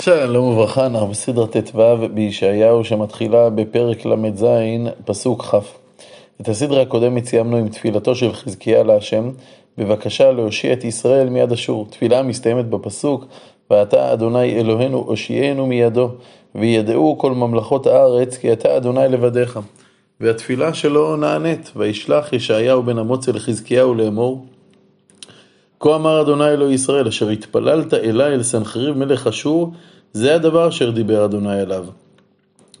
שלום וברכה, אנחנו בסדרה ט"ו בישעיהו שמתחילה בפרק ל"ז, פסוק כ'. את הסדרה הקודמת סיימנו עם תפילתו של חזקיה להשם, בבקשה להושיע את ישראל מיד אשור. תפילה מסתיימת בפסוק, ואתה אדוני אלוהינו הושיענו מידו, וידעו כל ממלכות הארץ כי אתה אדוני לבדיך. והתפילה שלו נענית, וישלח ישעיהו בן אמוץ אל חזקיהו לאמור, כה אמר אדוני אלוהי ישראל, אשר התפללת אלי אל סנחריב מלך אשור, זה הדבר אשר דיבר אדוני אליו.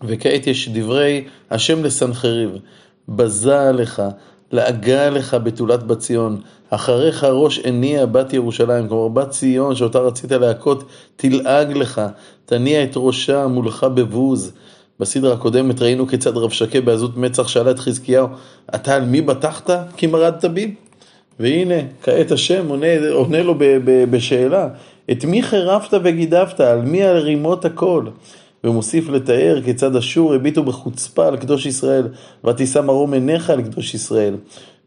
וכעת יש דברי השם לסנחריב, בזה לך, לעגה לך בתולת בת ציון, אחריך ראש הניע בת ירושלים, כלומר בת ציון שאותה רצית להכות, תלעג לך, תניע את ראשה מולך בבוז. בסדרה הקודמת ראינו כיצד רב שקה בעזות מצח שאלה את חזקיהו, אתה על מי בטחת? כי מרדת בי? והנה, כעת השם עונה, עונה לו ב, ב, בשאלה, את מי חירפת וגידפת, על מי הרימות הכל? ומוסיף לתאר כיצד אשור הביטו בחוצפה על קדוש ישראל, ותישא מרום עיניך על קדוש ישראל.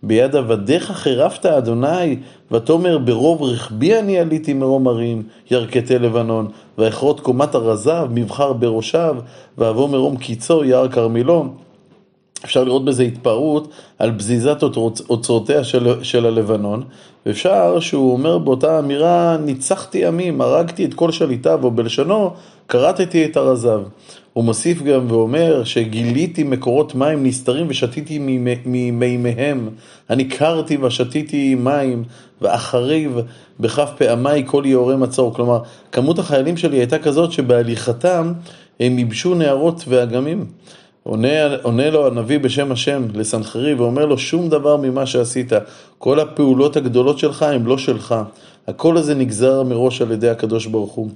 ביד עבדיך חירפת אדוני, ותאמר ברוב רכבי אני עליתי מרום הרים, ירכתי לבנון, ואכרות קומת הרזב, מבחר בראשיו, ואבוא מרום קיצו, יער כרמילו. אפשר לראות בזה התפרעות על בזיזת אוצרותיה של, של הלבנון, ואפשר שהוא אומר באותה אמירה, ניצחתי עמים, הרגתי את כל שליטיו, או בלשונו, כרתתי את הרזב. הוא מוסיף גם ואומר שגיליתי מקורות מים נסתרים ושתיתי ממימיהם. אני קרתי ושתיתי מים, ואחריב בכף פעמי כל יאורי מצור. כלומר, כמות החיילים שלי הייתה כזאת שבהליכתם הם ייבשו נהרות ואגמים. עונה, עונה לו הנביא בשם השם לסנחרי ואומר לו שום דבר ממה שעשית, כל הפעולות הגדולות שלך הן לא שלך, הכל הזה נגזר מראש על ידי הקדוש ברוך הוא.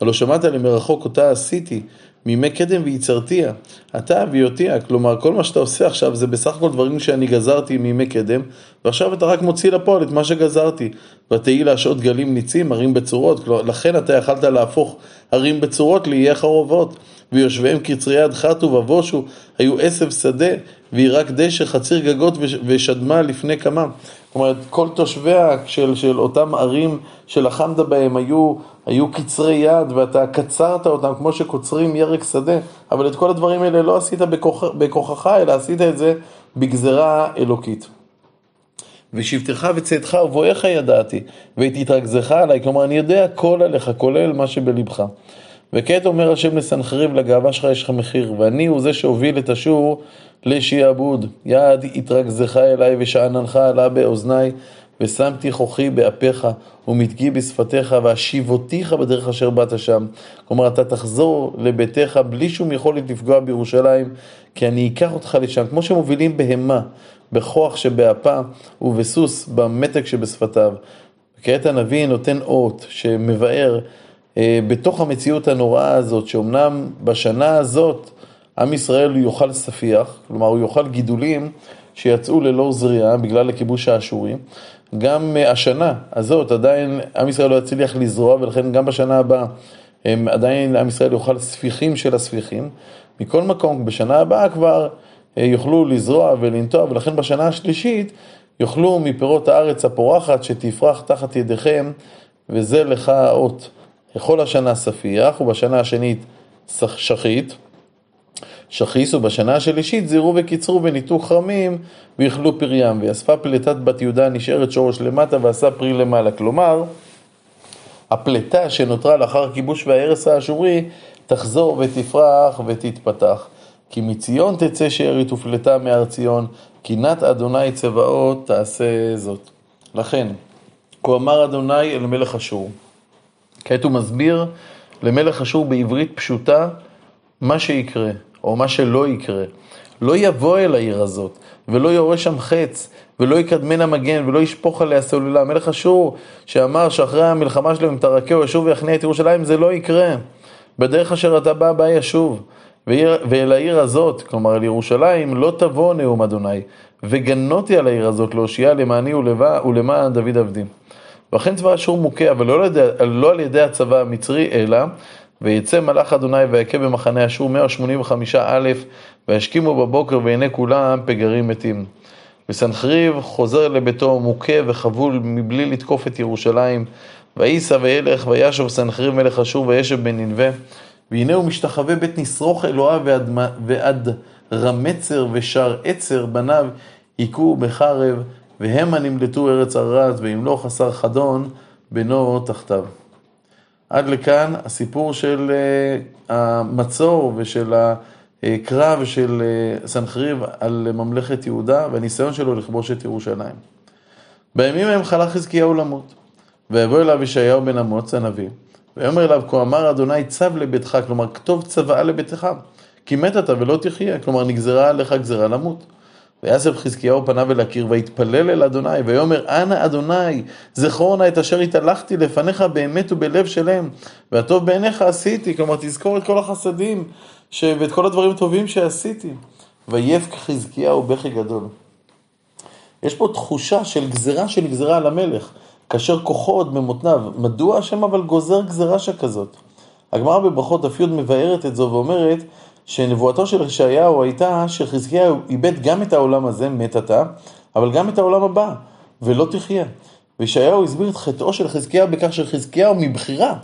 הלא שמעת לי מרחוק אותה עשיתי, מימי קדם ויצרתיה, אתה אביותיה, כלומר כל מה שאתה עושה עכשיו זה בסך הכל דברים שאני גזרתי מימי קדם, ועכשיו אתה רק מוציא לפועל את מה שגזרתי. ותהי להשעות גלים ניצים, ערים בצורות, לכן אתה יכלת להפוך ערים בצורות לאיי חרובות. ויושביהם קצרי יד חטו ובושו, היו עשב שדה, וירק דשא, חציר גגות ושדמה לפני כמה. כלומר, כל תושביה של, של אותם ערים שלחמת בהם היו, היו קצרי יד, ואתה קצרת אותם כמו שקוצרים ירק שדה, אבל את כל הדברים האלה לא עשית בכוח, בכוחך, אלא עשית את זה בגזרה אלוקית. ושבתך וצאתך ובואך ידעתי, ואת התרכזך עליי, כלומר אני יודע הכל עליך, כולל מה שבלבך. וכעת אומר השם לסנחריב, לגאווה שלך יש לך מחיר, ואני הוא זה שהוביל את אשור לשעבוד. יד התרכזך אליי ושאננך עלה באוזניי, ושמתי כוחי באפיך, ומתגי בשפתיך, ואשיבותיך בדרך אשר באת שם. כלומר, אתה תחזור לביתך בלי שום יכולת לפגוע בירושלים, כי אני אקח אותך לשם, כמו שמובילים בהמה, בכוח שבאפה, ובסוס במתק שבשפתיו. וכעת הנביא נותן אות שמבאר אה, בתוך המציאות הנוראה הזאת, שאומנם בשנה הזאת עם ישראל יאכל ספיח, כלומר הוא יאכל גידולים שיצאו ללא זריעה בגלל הכיבוש האשורי, גם אה, השנה הזאת עדיין עם ישראל לא יצליח לזרוע ולכן גם בשנה הבאה הם עדיין עם ישראל יאכל ספיחים של הספיחים. מכל מקום, בשנה הבאה כבר אה, יוכלו לזרוע ולנטוע ולכן בשנה השלישית יאכלו מפירות הארץ הפורחת שתפרח תחת ידיכם וזה לך האות. לכל השנה ספיח, ובשנה השנית שחית. שחיס, ובשנה השלישית זירו וקיצרו וניתו חרמים ויאכלו פריים. ואספה פלטת בת יהודה נשארת שורש למטה ועשה פרי למעלה. כלומר, הפלטה שנותרה לאחר הכיבוש וההרס האשורי תחזור ותפרח ותתפתח. כי מציון תצא שארית ופלטה מהר ציון, כי אדוני צבאות תעשה זאת. לכן, כה אמר אדוני אל מלך אשור. כעת הוא מסביר למלך אשור בעברית פשוטה מה שיקרה, או מה שלא יקרה. לא יבוא אל העיר הזאת, ולא יורה שם חץ, ולא יקדמנה מגן, ולא ישפוך עליה סוללה. מלך אשור, שאמר שאחרי המלחמה שלו, אם תרקהו ישוב ויכניע את ירושלים, זה לא יקרה. בדרך אשר אתה בא, בא ישוב. ואל העיר הזאת, כלומר אל ירושלים, לא תבוא נאום אדוני, וגנותי על העיר הזאת להושיעה למעני ולמען דוד עבדי. ואכן צבא אשור מוכה, אבל לא, לידי, לא על ידי הצבא המצרי, אלא ויצא מלאך אדוני ויכה במחנה אשור 185 א', וישכימו בבוקר ועיני כולם פגרים מתים. וסנחריב חוזר לביתו מוכה וחבול מבלי לתקוף את ירושלים, וייסע וילך וישוב סנחריב מלך אשור וישב בננבה והנה הוא משתחווה בית נשרוך אלוהיו ועד, ועד רמצר ושר עצר בניו היכו בחרב והמה נמלטו ארץ ערעת וימלוך חסר חדון בנו תחתיו. עד לכאן הסיפור של uh, המצור ושל הקרב של uh, סנחריב על ממלכת יהודה והניסיון שלו לכבוש את ירושלים. בימים ההם חלה חזקיהו למות, ויבוא אליו ישעיהו בן אמוץ הנביא, ויאמר אליו כה אמר אדוני צב לביתך, כלומר כתוב צוואה לביתך, כי מת אתה ולא תחיה, כלומר נגזרה עליך גזרה למות. ויסב חזקיהו פניו אל הקיר, ויתפלל אל אדוני, ויאמר, אנא אדוני, זכור נא את אשר התהלכתי לפניך באמת ובלב שלם, והטוב בעיניך עשיתי, כלומר תזכור את כל החסדים, ש... ואת כל הדברים הטובים שעשיתי. ויבק חזקיהו בכי גדול. יש פה תחושה של גזרה שנגזרה על המלך, כאשר כוחו עוד במותניו. מדוע השם אבל גוזר גזרה שכזאת? הגמרא בברכות דף י' מבארת את זו ואומרת שנבואתו של ישעיהו הייתה שחזקיהו איבד גם את העולם הזה, מת אתה, אבל גם את העולם הבא, ולא תחיה. וישעיהו הסביר את חטאו של חזקיהו בכך שחזקיהו מבחירה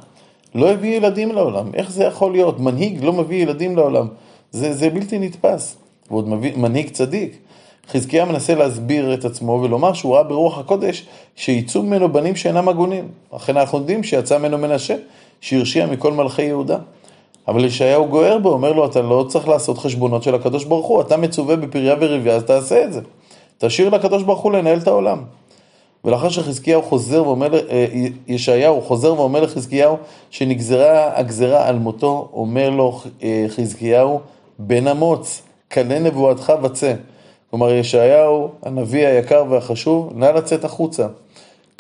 לא הביא ילדים לעולם. איך זה יכול להיות? מנהיג לא מביא ילדים לעולם. זה, זה בלתי נתפס. ועוד מביא, מנהיג צדיק. חזקיה מנסה להסביר את עצמו ולומר שהוא ראה ברוח הקודש שיצאו ממנו בנים שאינם הגונים. אכן אנחנו יודעים שיצא ממנו מנשה, שהרשיע מכל מלכי יהודה. אבל ישעיהו גוער בו, אומר לו, אתה לא צריך לעשות חשבונות של הקדוש ברוך הוא, אתה מצווה בפריה ורבייה, אז תעשה את זה. תשאיר לקדוש ברוך הוא לנהל את העולם. ולאחר שחזקיהו חוזר ואומר, אה, ישעיהו חוזר ואומר לחזקיהו שנגזרה הגזרה על מותו, אומר לו אה, חזקיהו, בן אמוץ, כלה נבואתך וצא. כלומר, ישעיהו, הנביא היקר והחשוב, נא לצאת החוצה.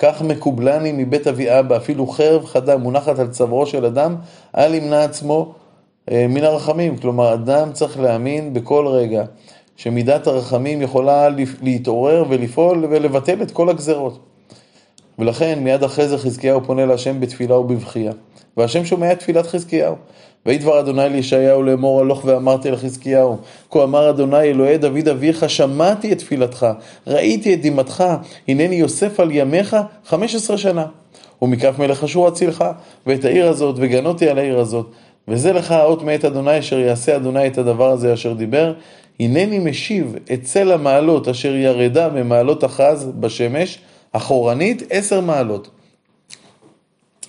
כך מקובלני מבית אבי אבא, אפילו חרב חדה מונחת על צווארו של אדם, אל ימנע עצמו אה, מן הרחמים. כלומר, אדם צריך להאמין בכל רגע שמידת הרחמים יכולה להתעורר ולפעול ולבטל את כל הגזרות. ולכן מיד אחרי זה חזקיהו פונה להשם בתפילה ובבכייה. והשם שומע את תפילת חזקיהו. ויהי דבר אדוני לישעיהו לאמור הלוך ואמרתי לחזקיהו, כה אמר אדוני אלוהי דוד אביך, שמעתי את תפילתך, ראיתי את דמעתך, הנני יוסף על ימיך חמש עשרה שנה. ומכף מלך אשור אצילך, ואת העיר הזאת, וגנותי על העיר הזאת. וזה לך האות מאת אדוני, אשר יעשה אדוני את הדבר הזה אשר דיבר. הנני משיב את צל המעלות אשר ירדה במעלות אחז בשמש, אחורנית עשר מעלות.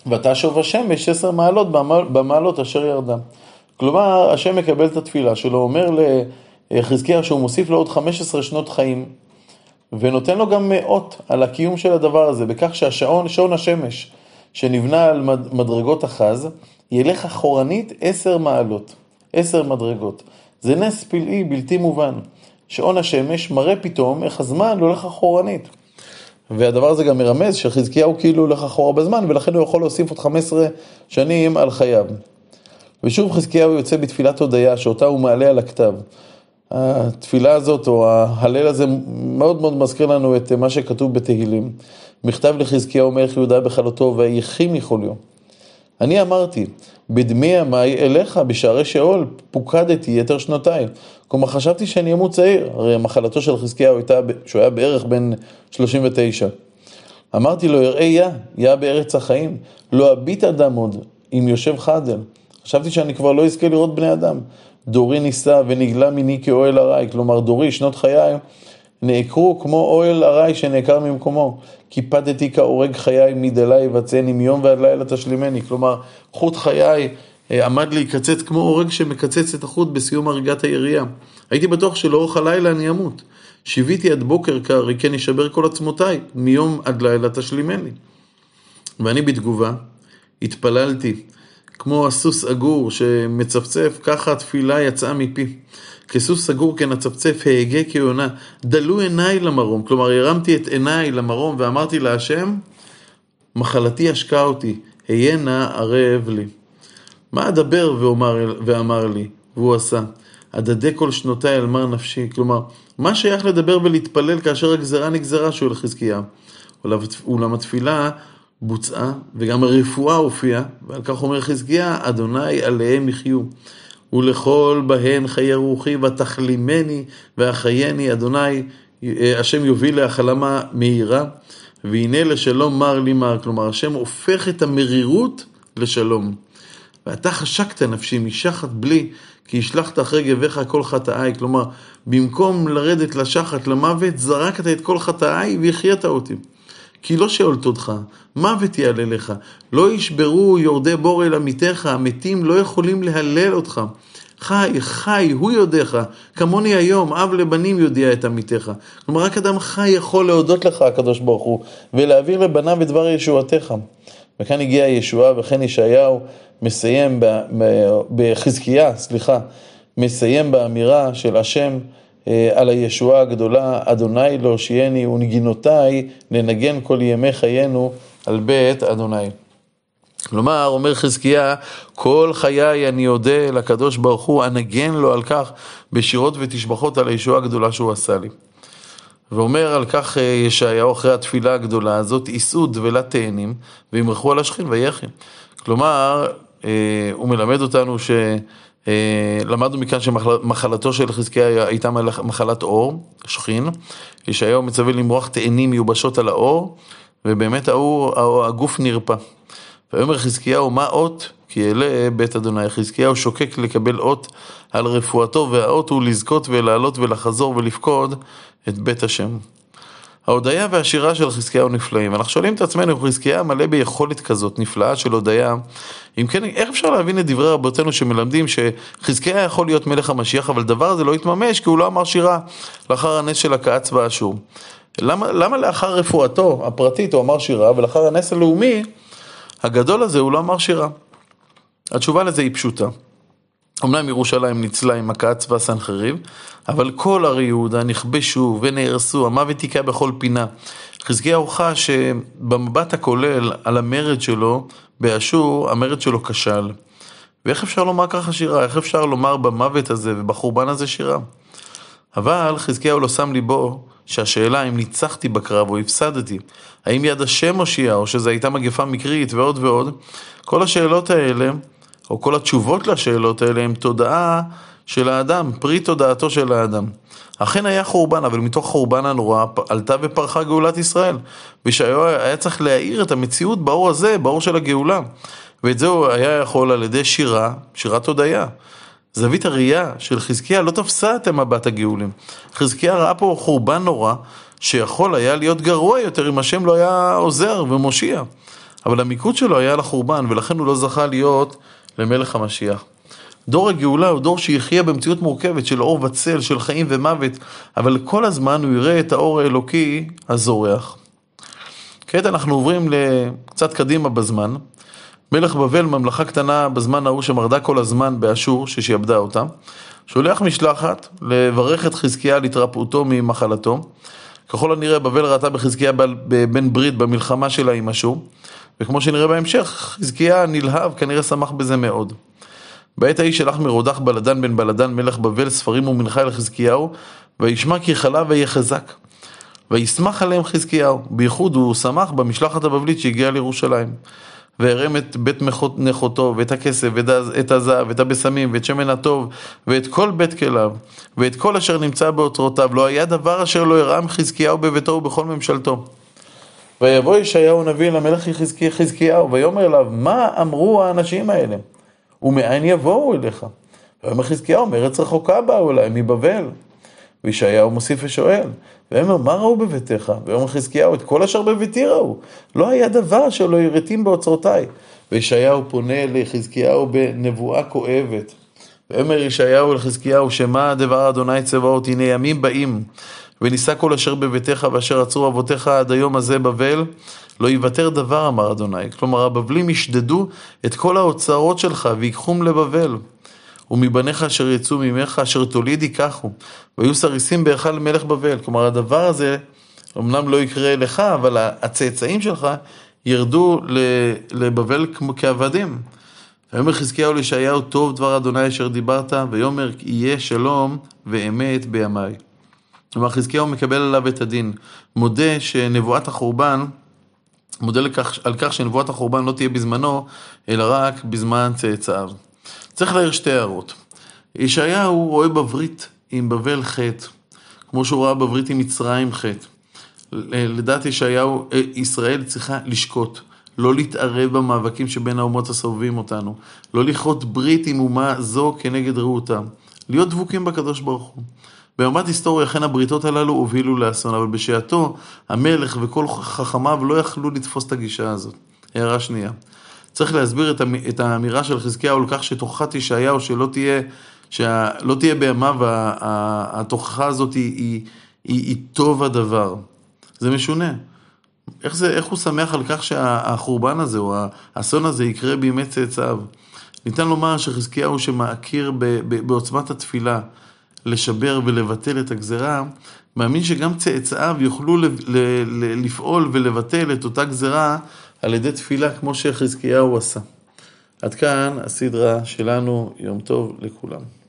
ותשוב השמש עשר מעלות במעלות אשר ירדה. כלומר, השם מקבל את התפילה שלו, אומר לחזקיה שהוא מוסיף לו עוד 15 שנות חיים, ונותן לו גם אות על הקיום של הדבר הזה, בכך שהשעון, שעון השמש, שנבנה על מדרגות אחז, ילך אחורנית עשר מעלות, עשר מדרגות. זה נס פלאי בלתי מובן. שעון השמש מראה פתאום איך הזמן הולך אחורנית. והדבר הזה גם מרמז שחזקיהו כאילו הולך אחורה בזמן, ולכן הוא יכול להוסיף עוד 15 שנים על חייו. ושוב חזקיהו יוצא בתפילת הודיה, שאותה הוא מעלה על הכתב. התפילה הזאת, או ההלל הזה, מאוד מאוד מזכיר לנו את מה שכתוב בתהילים. מכתב לחזקיהו מלך יהודה בחלותו, ויחים מחוליו. אני אמרתי, בדמי ימיי אליך, בשערי שאול, פוקדתי יתר שנותיי. כלומר, חשבתי שאני אמות צעיר, הרי מחלתו של חזקיהו הייתה, שהוא היה בערך בן 39. אמרתי לו, אראה יה, יה בארץ החיים, לא אביט אדם עוד, אם יושב חדל. חשבתי שאני כבר לא אזכה לראות בני אדם. דורי נישא ונגלה מיני כאוהל ארעי, כלומר דורי, שנות חיי, נעקרו כמו אוהל ארעי שנעקר ממקומו. קיפדתי כהורג חיי מדלי יבצעני מיום ועד לילה תשלימני. כלומר, חוט חיי אה, עמד להיקצץ כמו הורג שמקצץ את החוט בסיום הריגת הירייה. הייתי בטוח שלאורך הלילה אני אמות. שיוויתי עד בוקר כארי כן ישבר כל עצמותיי, מיום עד לילה תשלימני. ואני בתגובה התפללתי, כמו הסוס אגור שמצפצף, ככה התפילה יצאה מפי. כסוס סגור כנצפצף, ההגה כיונה, דלו עיניי למרום. כלומר, הרמתי את עיניי למרום ואמרתי להשם, מחלתי השקה אותי, היה נא ערב לי. מה אדבר ואומר, ואמר לי, והוא עשה? אדדה כל שנותיי על מר נפשי. כלומר, מה שייך לדבר ולהתפלל כאשר הגזרה נגזרה שהוא לחזקיה? אולם התפילה בוצעה, וגם הרפואה הופיעה, ועל כך אומר חזקיה, אדוני עליהם יחיו. ולכל בהן חיי רוחי ותחלימני ואחייני, אדוני, השם יוביל להחלמה מהירה. והנה לשלום מר לי מר, כלומר השם הופך את המרירות לשלום. ואתה חשקת נפשי משחת בלי, כי השלכת אחרי גביך כל חטאיי. כלומר, במקום לרדת לשחת, למוות, זרקת את כל חטאיי והחיית אותי. כי לא שאולת אותך, מוות יעלה לך. לא ישברו יורדי בור אל עמיתך, המתים לא יכולים להלל אותך. חי, חי, הוא יודעך, כמוני היום, אב לבנים יודיע את עמיתך. כלומר, רק אדם חי יכול להודות לך, הקדוש ברוך הוא, ולהעביר לבניו את דבר ישועתך. וכאן הגיעה ישועה, וכן ישעיהו מסיים בחזקיה, סליחה, מסיים באמירה של השם על הישועה הגדולה, אדוני להושיעני ונגינותיי לנגן כל ימי חיינו על בית אדוני. כלומר, אומר חזקיה, כל חיי אני אודה לקדוש ברוך הוא, אנגן לו על כך בשירות ותשבחות על הישועה הגדולה שהוא עשה לי. ואומר על כך אה, ישעיהו אחרי התפילה הגדולה הזאת, יישאו דבלת תאנים וימרחו על השכין ויחי. כלומר, אה, הוא מלמד אותנו ש... אה, למדנו מכאן שמחלתו של חזקיה הייתה מחלת אור, שכין. ישעיהו מצווה למרוח תאנים מיובשות על האור, ובאמת האור, הגוף נרפא. ויאמר חזקיהו, מה אות? כי אלה בית אדוני. חזקיהו שוקק לקבל אות על רפואתו, והאות הוא לזכות ולעלות ולחזור ולפקוד את בית השם. ההודיה והשירה של חזקיהו נפלאים. אנחנו שואלים את עצמנו, חזקיה מלא ביכולת כזאת נפלאה של הודיה, אם כן, איך אפשר להבין את דברי רבותינו שמלמדים שחזקיה יכול להיות מלך המשיח, אבל דבר הזה לא התממש כי הוא לא אמר שירה לאחר הנס של הכעץ באשור. למה, למה לאחר רפואתו הפרטית הוא אמר שירה, ולאחר הנס הלאומי הגדול הזה הוא לא אמר שירה? התשובה לזה היא פשוטה. אמנם ירושלים ניצלה עם הכעץ והסנחריב, אבל כל ערי יהודה נכבשו ונהרסו, המוות היכה בכל פינה. חזקיהו חש שבמבט הכולל על המרד שלו באשור, המרד שלו כשל. ואיך אפשר לומר ככה שירה? איך אפשר לומר במוות הזה ובחורבן הזה שירה? אבל חזקיהו לא שם ליבו שהשאלה אם ניצחתי בקרב או הפסדתי, האם יד השם הושיע או שזו הייתה מגפה מקרית ועוד ועוד, כל השאלות האלה או כל התשובות לשאלות האלה הם תודעה של האדם, פרי תודעתו של האדם. אכן היה חורבן, אבל מתוך חורבן הנורא עלתה ופרחה גאולת ישראל. ושהיו היה צריך להאיר את המציאות באור הזה, באור של הגאולה. ואת זה הוא היה יכול על ידי שירה, שירת הודיה. זווית הראייה של חזקיה לא תפסה את המבט הגאולים. חזקיה ראה פה חורבן נורא, שיכול היה להיות גרוע יותר אם השם לא היה עוזר ומושיע. אבל המיקוד שלו היה על החורבן, ולכן הוא לא זכה להיות למלך המשיח. דור הגאולה הוא דור שיחיה במציאות מורכבת של אור וצל, של חיים ומוות, אבל כל הזמן הוא יראה את האור האלוקי הזורח. כעת אנחנו עוברים קצת קדימה בזמן. מלך בבל, ממלכה קטנה בזמן ההוא שמרדה כל הזמן באשור, ששעבדה אותה, שולח משלחת לברך את חזקיה על התרפאותו ממחלתו. ככל הנראה בבל ראתה בחזקיה בן ברית במלחמה שלה עם אשור. וכמו שנראה בהמשך, חזקיה נלהב, כנראה שמח בזה מאוד. בעת ההיא שלח מרודח בלדן בן בלדן מלך בבל ספרים ומנחה אל חזקיהו, וישמע כי חלב ויהיה חזק. וישמח עליהם חזקיהו, בייחוד הוא שמח במשלחת הבבלית שהגיעה לירושלים. והרם את בית נכותו, ואת הכסף, ואת הזהב, ואת הבשמים, ואת שמן הטוב, ואת כל בית כליו, ואת כל אשר נמצא באוצרותיו. לא היה דבר אשר לא הרם חזקיהו בביתו ובכל ממשלתו. ויבוא ישעיהו הנביא למלך חזקיהו, ויאמר אליו, מה אמרו האנשים האלה? ומאין יבואו אליך? ויאמר חזקיהו, מארץ רחוקה באו אליי, מבבל. וישעיהו מוסיף ושואל, ויאמר, מה ראו בביתך? ויאמר חזקיהו, את כל אשר בביתי ראו. לא היה דבר אשר לא ירתים באוצרותיי. וישעיהו פונה לחזקיהו בנבואה כואבת. ויאמר ישעיהו לחזקיהו, שמע דבר אדוני צבאות, הנה ימים באים. ונישא כל אשר בביתך ואשר עצרו אבותיך עד היום הזה בבל, לא יוותר דבר, אמר אדוני. כלומר, הבבלים ישדדו את כל האוצרות שלך ויקחום לבבל. ומבניך אשר יצאו ממך, אשר תוליד ייקחו. והיו סריסים בהיכל מלך בבל. כלומר, הדבר הזה אמנם לא יקרה לך, אבל הצאצאים שלך ירדו לבבל כעבדים. ויאמר חזקיהו לישעיהו, טוב דבר אדוני אשר דיברת, ויאמר יהיה שלום ואמת בימיי. כלומר חזקיהו מקבל עליו את הדין, מודה שנבואת החורבן, מודה לכך, על כך שנבואת החורבן לא תהיה בזמנו, אלא רק בזמן צאצאיו. צריך להעיר שתי הערות. ישעיהו רואה בברית עם בבל חטא, כמו שהוא ראה בברית עם מצרים חטא. לדעת ישעיהו, אה, ישראל צריכה לשקוט. לא להתערב במאבקים שבין האומות הסובבים אותנו, לא לכרות ברית עם אומה זו כנגד רעותה, להיות דבוקים בקדוש ברוך הוא. במבט היסטורי אכן הבריתות הללו הובילו לאסון, אבל בשעתו המלך וכל חכמיו לא יכלו לתפוס את הגישה הזאת. הערה שנייה. צריך להסביר את האמירה של חזקיהו על כך שתוכחת ישעיהו שלא תהיה, שלא תהיה בימיו, התוכחה הזאת היא, היא, היא, היא טוב הדבר. זה משונה. איך, זה, איך הוא שמח על כך שהחורבן הזה או האסון הזה יקרה בימי צאצאיו? ניתן לומר שחזקיהו שמכיר בעוצמת התפילה לשבר ולבטל את הגזרה, מאמין שגם צאצאיו יוכלו לפעול ולבטל את אותה גזרה על ידי תפילה כמו שחזקיהו עשה. עד כאן הסדרה שלנו, יום טוב לכולם.